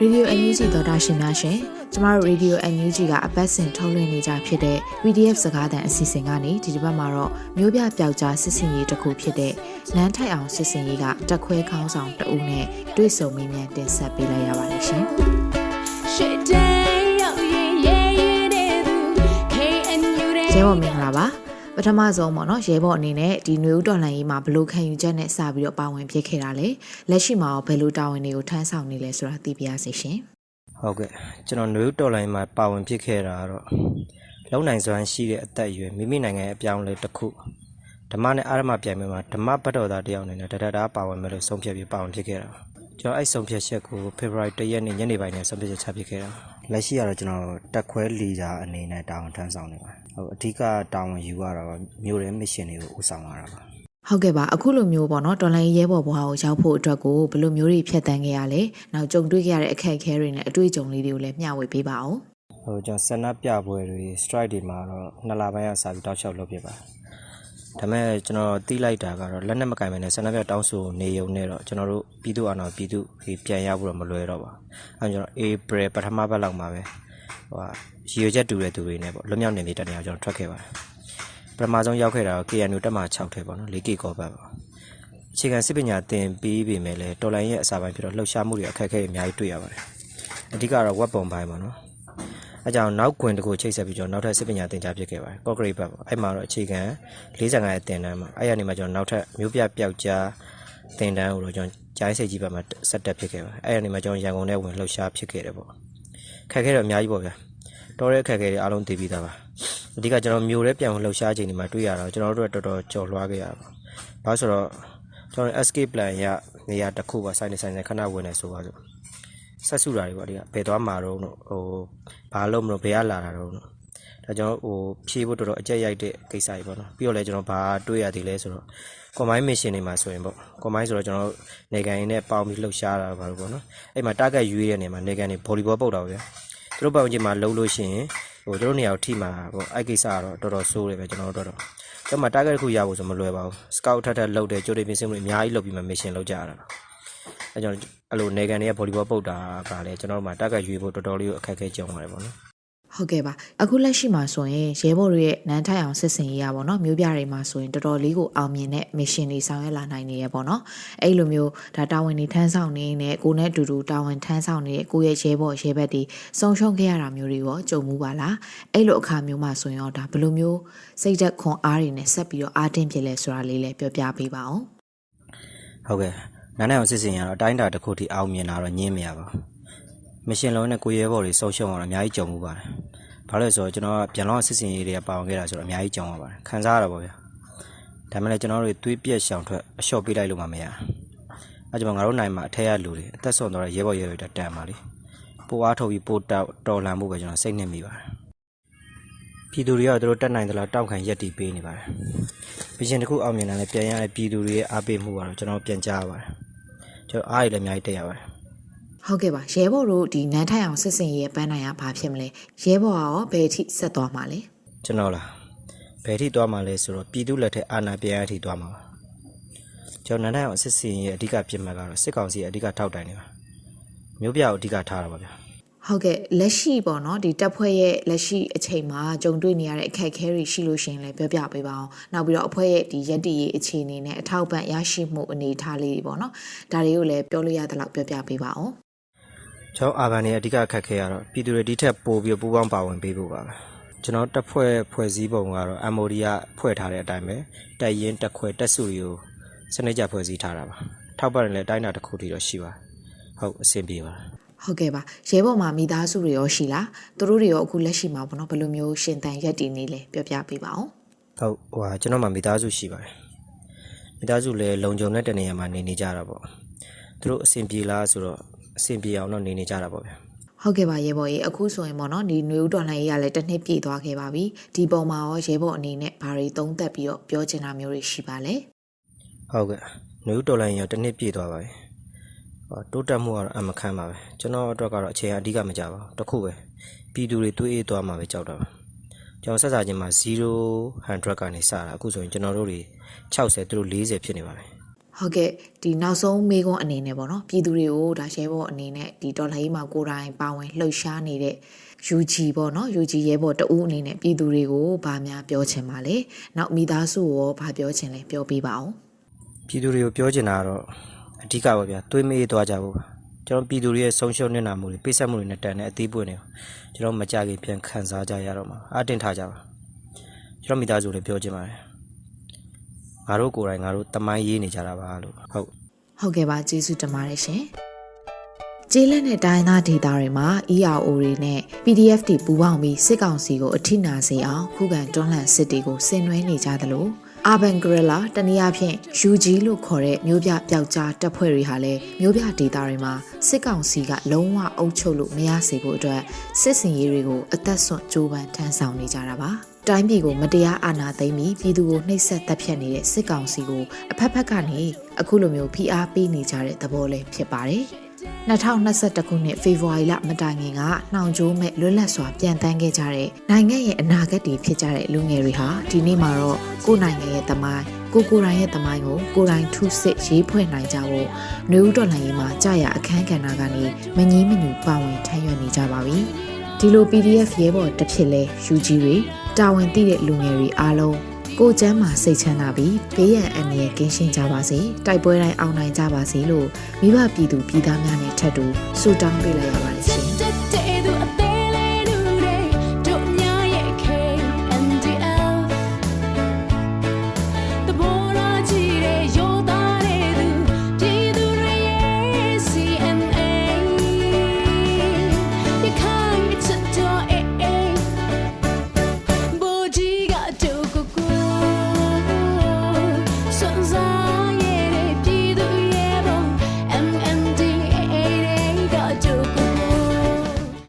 ရေဒီယို NUG သောတာရှင်များရှင်ကျမတို့ရေဒီယို NUG ကအပတ်စဉ်ထုတ်လွှင့်နေကြဖြစ်တဲ့ PDF စကားသံအစီအစဉ်ကနေဒီတစ်ပတ်မှာတော့မျိုးပြပျောက်ကြားစစ်စင်ရေးတစ်ခုဖြစ်တဲ့နန်းထိုက်အောင်စစ်စင်ရေးကတက်ခွဲခေါင်းဆောင်တအုပ်နဲ့တွေ့ဆုံမေးမြန်းတင်ဆက်ပေးလိုက်ရပါတယ်ရှင် Shit day yo yeah yeah yeah do KNU ရဲဘော်မင်္ဂလာ ပါပထမဆုံးပေါ့နော်ရဲဘော်အနေနဲ့ဒီຫນွေဦးတော်လှန်ရေးမှာဘယ်လို့ခံယူချက်နဲ့စပြီးတော့ပါဝင်ဖြစ်ခဲ့တာလဲလက်ရှိမှာရောဘယ်လိုတာဝန်တွေကိုထမ်းဆောင်နေလဲဆိုတာသိပြရစီရှင်ဟုတ်ကဲ့ကျွန်တော်နွေဦးတော်လိုင်းမှာပါဝင်ဖြစ်ခဲ့တာကတော့လုံနိုင်စွမ်းရှိတဲ့အသက်အရွယ်မိမိနိုင်ငံရဲ့အပြောင်းအလဲတစ်ခုဓမ္မနဲ့အာရမပြိုင်ပွဲမှာဓမ္မဘတ်တော်သားတယောက်အနေနဲ့တရတာပါဝင်မယ်လို့ဆုံးဖြတ်ပြီးပါဝင်ဖြစ်ခဲ့တာပါ ကျွန်တော်အဲ့ဆုံးဖြတ်ချက်ကိုဖေဖော်ဝါရီ၁ရက်နေ့ညနေပိုင်းနဲ့ဆုံးဖြတ်ချက်ချဖြစ်ခဲ့တာလက်ရှိကတော့ကျွန်တော်တက်ခွဲလီဒါအနေနဲ့တာဝန်ထမ်းဆောင်နေပါတယ်ဟုတ်အဓိကတာဝန်ယူရတာကမြို့ရဲမစ်ရှင်တွေကိုဦးဆောင်ရတာပါဟုတ်ကဲ့ပါအခုလိုမျိုးပေါ့နော်တော်လိုင်းရဲဘော်ဘွားကိုရောက်ဖို့အတွက်ကိုဘယ်လိုမျိုးတွေဖြတ်တန်းခဲ့ရလဲနောက်ကြုံတွေ့ခဲ့ရတဲ့အခက်အခဲတွေနဲ့အတွေ့အကြုံလေးတွေကိုလည်းမျှဝေပေးပါဦးဟိုကျွန်တော်ဆန္ဒပြပွဲတွေ strike တွေမှာတော့နှစ်လပိုင်းကစပြီးတောက်လျှောက်လုပ်ပြပါတယ် ဒါပေမဲ့ကျွန်တော်တီးလိုက်တာကတော့လက်နဲ့မကင်မဲနဲ့ဆန္ဒပြတောင်းဆိုနေုံနဲ့တော့ကျွန်တော်တို့ပြည်သူ့အာဏာပြည်သူဒီပြန်ရဖို့တော့မလွယ်တော့ပါဘူးအဲကျွန်တော် April ပထမပတ်လောက်မှာပဲဟိုဟာရည်ရွယ်ချက်တူတဲ့သူတွေနဲ့ပေါ့လွတ်မြောက်နေသေးတဲ့နေရာကျွန်တော်ထွက်ခဲ့ပါတယ်ပထမဆုံးရောက်ခဲ့တာတော့ KNU တက်မှာ6ထဲပေါ့နော် 4K ကောပတ်ပါအခြေခံစစ်ပညာသင်ပြီးပြီမဲ့လဲတော်လိုင်းရဲ့အစာပိုင်းဖြစ်တော့လှုပ်ရှားမှုတွေအခက်အခဲတွေအများကြီးတွေ့ရပါတယ်အဓိကတော့ web ပုံပိုင်းပါနော် အဲကြောင့်နောက်ကွင်တစ်ခုချိတ်ဆက်ပြီးကျွန်တော်နောက်ထပ်စစ်ပညာသင်ကြားဖြစ်ခဲ့ပါတယ်ကော့ဂရိတ်ဘက်ပေါ့အဲ့မှာတော့အခြေခံ45ရဲ့သင်တန်းမှာအဲ့ရနေမှာကျွန်တော်နောက်ထပ်မျိုးပြပျောက်ကြားသင်တန်းကိုတော့ကျွန်တော်ကြားစိတ်ကြီးဘက်မှာဆက်တက်ဖြစ်ခဲ့ပါတယ်အဲ့ရနေမှာကျွန်တော်ရန်ကုန်ထဲဝင်လှုပ်ရှားဖြစ်ခဲ့တယ်ပေါ့ခက်ခဲတော့အများကြီးပေါ့ဗျာတော်တဲ့ခက်ခဲတွေအားလုံးသိပြီးသားပါအဓိကကျွန်တော်မျိုးထဲပြန်ဝင်လှုပ်ရှားချိန်ဒီမှာတွေ့ရတော့ကျွန်တော်တို့တော်တော်ကြော်လွှားခဲ့ရပါဘာလို့ဆိုတော့ကျွန်တော် escape plan ရနေရာတစ်ခုပါစိုင်းနေဆိုင်နေခဏဝင်နေဆိုပါစို့ ဆက်စုတာတွေပေါ့ဒီကဘယ်သွားမှာတော့ဟိုဘာလို့မလို့ဘယ်ကလာတာတော့ဒါကျွန်တော်ဟိုဖြေးဖို့တော်တော်အကြက်ရိုက်တဲ့ကိစ္စကြီးပေါ့နော်ပြီးတော့လည်းကျွန်တော်ဘာတွေးရသေးလဲဆိုတော့ combine mission တွေမှာဆိုရင်ပေါ့ combine ဆိုတော့ကျွန်တော်နေကန်ရင်းနဲ့ပေါင်းပြီးလှုပ်ရှားတာပါလို့ပေါ့နော်အဲ့မှာ target ရွေးတဲ့နေရာမှာနေကန်တွေ volleyball ပုတ်တာပေါ့ဗျာသူတို့ပတ်ဝန်းကျင်မှာလှုပ်လို့ရှိရင်ဟိုသူတို့နေရာကိုထိမှာပေါ့အဲ့ကိစ္စကတော့တော်တော်ဆိုးတယ်ပဲကျွန်တော်တို့တော့တော့မှ target တစ်ခုရဖို့ဆိုမလွယ်ပါဘူး scout ထပ်ထပ်လှုပ်တယ်ကြိုတင်ပြင်ဆင်မှုတွေအများကြီးလုပ်ပြီးမှ mission လုပ်ကြရတာပါအဲကြောင့် အဲ့လိုနေကန်တွေကဗော်လီဘောပုတ်တာကလည်းကျွန်တော်တို့မှာတက်ကရွေးဖို့တော်တော်လေးကိုအခက်အခဲကြုံရတယ်ပေါ့နော်ဟုတ်ကဲ့ပါအခုလက်ရှိမှာဆိုရင်ရဲဘော်တွေရဲ့နန်းထိုက်အောင်စစ်စင်ရေးရပါတော့မျိုးပြတွေမှာဆိုရင်တော်တော်လေးကိုအောင်မြင်တဲ့ mission တွေဆောင်ရွက်လာနိုင်နေရပေါ့နော်အဲ့လိုမျိုးဒါတာဝန်တွေထမ်းဆောင်နေနေကိုနဲ့အတူတူတာဝန်ထမ်းဆောင်နေတဲ့ကိုရဲ့ရဲဘော်ရဲဘက်တွေဆုံးရှုံးခဲ့ရတာမျိုးတွေရောကြုံမှုပါလားအဲ့လိုအခါမျိုးမှာဆိုရင်ရောဒါဘယ်လိုမျိုးစိတ်သက်ခွန်အားတွေနဲ့ဆက်ပြီးတော့အားတင်းဖြစ်လဲဆိုတာလေးလည်းပြောပြပေးပါအောင်ဟုတ်ကဲ့ နားနဲ့အောင်စစ်စင်ရတော့အတိုင်းအတာတစ်ခုထိအောင်မြင်လာတော့ညင်းမရပါဘူးမရှင်လုံးနဲ့ကိုရဲဘော်တွေဆုံးရှုံးအောင်အများကြီးကြုံမှုပါတယ်ဘာလို့လဲဆိုတော့ကျွန်တော်ကပြန်လောင်းစစ်စင်ရေးတွေကပါဝင်ခဲ့တာဆိုတော့အများကြီးကြုံရပါတယ်ခံစားရတာပေါ့ဗျာဒါမှလည်းကျွန်တော်တို့တွေးပြက်ရှောင်ထွက်အလျှော့ပေးလိုက်လို့မှမရအဲကြောင့်ငါတို့နိုင်မှာအထက်ရလူတွေအသက်ဆုံးတော့ရဲဘော်ရဲတွေတန်ပါလေပိုအားထုတ်ပြီးပိုတောက်တော်လန်ဖို့ပဲကျွန်တော်စိတ်နဲ့မိပါတယ်ပြည်သူတွေကသူတို့တက်နိုင်သလားတောက်ခံရက်တီပေးနေပါတယ်။ပြင်တစ်ခုအောင်မြင်လာလဲပြန်ရတဲ့ပြည်သူတွေရဲ့အားပေးမှုကတော့ကျွန်တော်ပြန်ကြားရပါတယ်။ ကျွန်တော်အားရလည်းအများကြီးတက်ရပါတယ်ဟုတ်ကဲ့ပါရဲဘော်တို့ဒီနန်းထိုင်အောင်စစ်စင်ရေးရဲ့ပန်းနိုင်ရဘာဖြစ်မလဲရဲဘော်ကရောဘယ်အထိဆက်သွားမှာလဲ။ကျွန်တော်လားဘယ်ထိသွားမှာလဲဆိုတော့ပြည်သူလက်ထက်အာဏာပြန်ရထိသွားမှာပါ။ကျွန်တော်နန်းထိုင်အောင်အစစ်စင်ရဲ့အဓိကပြစ်မှတ်ကတော့စစ်ကောင်စီရဲ့အဓိကထောက်တိုင်နေပါ။မျိုးပြကိုအဓိကထားတာပါဗျာ ဟုတ်ကဲ့လက်ရှိပေါ့နော်ဒီတပ်ဖွဲ့ရဲ့လက်ရှိအချိန်မှာကြုံတွေ့နေရတဲ့အခက်အခဲတွေရှိလို့ရှရင်လည်းပြောပြပေးပါအောင်နောက်ပြီးတော့အဖွဲ့ရဲ့ဒီရက်တည်ရေးအခြေအနေနဲ့အထောက်ပံ့ရရှိမှုအနေအထားလေးတွေပေါ့နော်ဒါတွေကိုလည်းပြောလို့ရသလောက်ပြောပြပေးပါအောင်။ကျွန်တော်အာဘန်ရဲ့အဓိကခက်ခဲရတော့ပြည်သူတွေဒီထက်ပိုပြီးပူးပေါင်းပါဝင်ပေးဖို့ပါပဲ။ကျွန်တော်တက်ဖွဲ့ဖွဲ့စည်းပုံကတော့ MOD ကဖွဲ့ထားတဲ့အတိုင်းပဲတက်ရင်တက်ခွဲတက်စုတွေကိုစနစ်ကြဖွဲ့စည်းထားတာပါ။ထောက်ပံ့တယ်လည်းအတိုင်းအတာတစ်ခုတည်းတော့ရှိပါတယ်။ဟုတ်အဆင်ပြေပါတယ် ဟုတ်ကဲ့ပါရဲဘော်မှာမိသားစုတွေရောရှိလားသူတို့တွေရောအခုလက်ရှိမှာပေါ့နော်ဘယ်လိုမျိုးရှင်တန်ရက်တည်နေလဲပြောပြပေးပါအောင်ဟုတ်ဟိုဟာကျွန်တော်မှမိသားစုရှိပါတယ်မိသားစုလည်းလုံခြုံတဲ့တနေရာမှာနေနေကြတာပေါ့သူတို့အဆင်ပြေလားဆိုတော့အဆင်ပြေအောင်တော့နေနေကြတာပေါ့ဗျာဟုတ်ကဲ့ပါရဲဘော်ကြီးအခုဆိုရင်ပေါ့နော်ဒီຫນွေဦးတော်လှန်ရေးကလည်းတစ်နှစ်ပြည့်သွားခဲ့ပါပြီဒီပုံမှာရောရဲဘော်အနေနဲ့ဘာတွေသုံးသပ်ပြီးတော့ပြောချင်တာမျိုးတွေရှိပါလဲဟုတ်ကဲ့နယူးတော်လိုင်းရောတစ်နှစ်ပြည့်သွားပါပြီဟော တိုးတက်မှုကတော့အမခမ်းပါပဲကျွန်တော်အတွက်ကတော့အချိန်အဓိကမကြပါဘူးတစ်ခုပဲပြည်သူတွေတွေးအေးသွားမှာပဲကြောက်တာပါကျွန်တော်ဆက်စားချင်းမှာ0 100ကနေစတာအခုဆိုရင်ကျွန်တော်တို့တွေ60သူတို့40ဖြစ်နေပါပြီဟုတ်ကဲ့ဒီနောက်ဆုံးမေးခွန်းအနေနဲ့ပေါ့နော်ပြည်သူတွေကိုဒါရဲဘော်အနေနဲ့ဒီတော်လှန်ရေးမှာကိုယ်တိုင်ပါဝင်လှုပ်ရှားနေတဲ့ UG ပေါ့နော် UG ရဲဘော်တဦးအနေနဲ့ပြည်သူတွေကိုဗာများပြောချင်ပါလေနောက်မိသားစုရောဗာပြောချင်လဲပြောပြပါအောင်ပြည်သူတွေကိုပြောချင်တာကတော့ အဓိကပါဗျာတွေးမေးသွားကြဖို့ပါကျွန်တော်ပြည်သူတွေရဲ့ဆုံးရှုံးနေတာမှုတွေပိတ်ဆက်မှုတွေနဲ့တန်တဲ့အသေးပွင့်တွေကျွန်တော်မကြခင်ပြန်ခံစားကြရတော့မှာအတင်းထားကြပါကျွန်တော်မိသားစုလည်းပြောချင်ပါတယ်ငါတို့ကိုယ်တိုင်ငါတို့တမိုင်းရေးနေကြတာပါလို့ဟုတ်ဟုတ်ကဲ့ပါကျေးဇူးတင်ပါတယ်ရှင်ကျေးလက်နဲ့တိုင်းသားဒေတာတွေမှာ ERO တွေနဲ့ PDF တွေပူးပေါင်းပြီးစစ်ကောင်စီကိုအထိနာစေအောင်ခုခံတွန်းလှန်စစ်တွေကိုဆင်နွှဲနေကြသလို Urban Guerrilla တနည်းအားဖြင့် UG လို့ခေါ်တဲ့မျိုးပြပျောက်ကြားတပ်ဖွဲ့တွေဟာလည်းမျိုးပြဒေတာတွေမှာစစ်ကောင်စီကလုံးဝအုပ်ချုပ်လို့မရစေဖို့အတွက်စစ်စင်ရေးတွေကိုအသက်ဆွန့်ကြိုးပမ်းထမ်းဆောင်နေကြတာပါ။တိုင်းပြည်ကိုမတရားအာဏာသိမ်းပြီးပြည်သူကိုနှိပ်စက်တပ်ဖြတ်နေတဲ့စစ်ကောင်စီကိုအဖက်ဖက်ကနေအခုလိုမျိုးဖိအားပေးနေကြတဲ့သဘောလည်းဖြစ်ပါတယ်။ 2021ခုနှစ်ဖေဖော်ဝါရီလမတိုင်ခင်ကနှောင်ကြိုးမဲ့လွတ်လပ်စွာပြန်တန်းခဲ့ကြတဲ့နိုင်ငံရဲ့အနာဂတ်တွေဖြစ်ကြတဲ့လူငယ်တွေဟာဒီနေ့မှာတော့ကိုယ့်နိုင်ငံရဲ့သမိုင်းကိုကိုယ်တိုင်ရဲ့သမိုင်းကိုကိုယ်တိုင်ထုစစ်ရေးဖွဲ့နိုင်ကြဖို့နှွေဦးတော်လှန်ရေးမှာကြာရအခန်းကဏ္ဍကနေမငြင်းမညူပါဝင်ထမ်းရွက်နေကြပါပြီ။ဒီလို PDF ရဲဘော်တစ်ဖြစ်လဲ UG တွေတာဝန်သိတဲ့လူငယ်တွေအားလုံး ကိုယ်ချမ်းမှာစိတ်ချမ်းသာပြီးဘေးရန်အန္တရာယ်ကင်းရှင်းကြပါစေတိုက်ပွဲတိုင်းအောင်နိုင်ကြပါစေလို့မိဘပြည်သူပြည်သားများနဲ့ထပ်တူဆုတောင်းပေးလိုက်ရပါတယ်ရှင်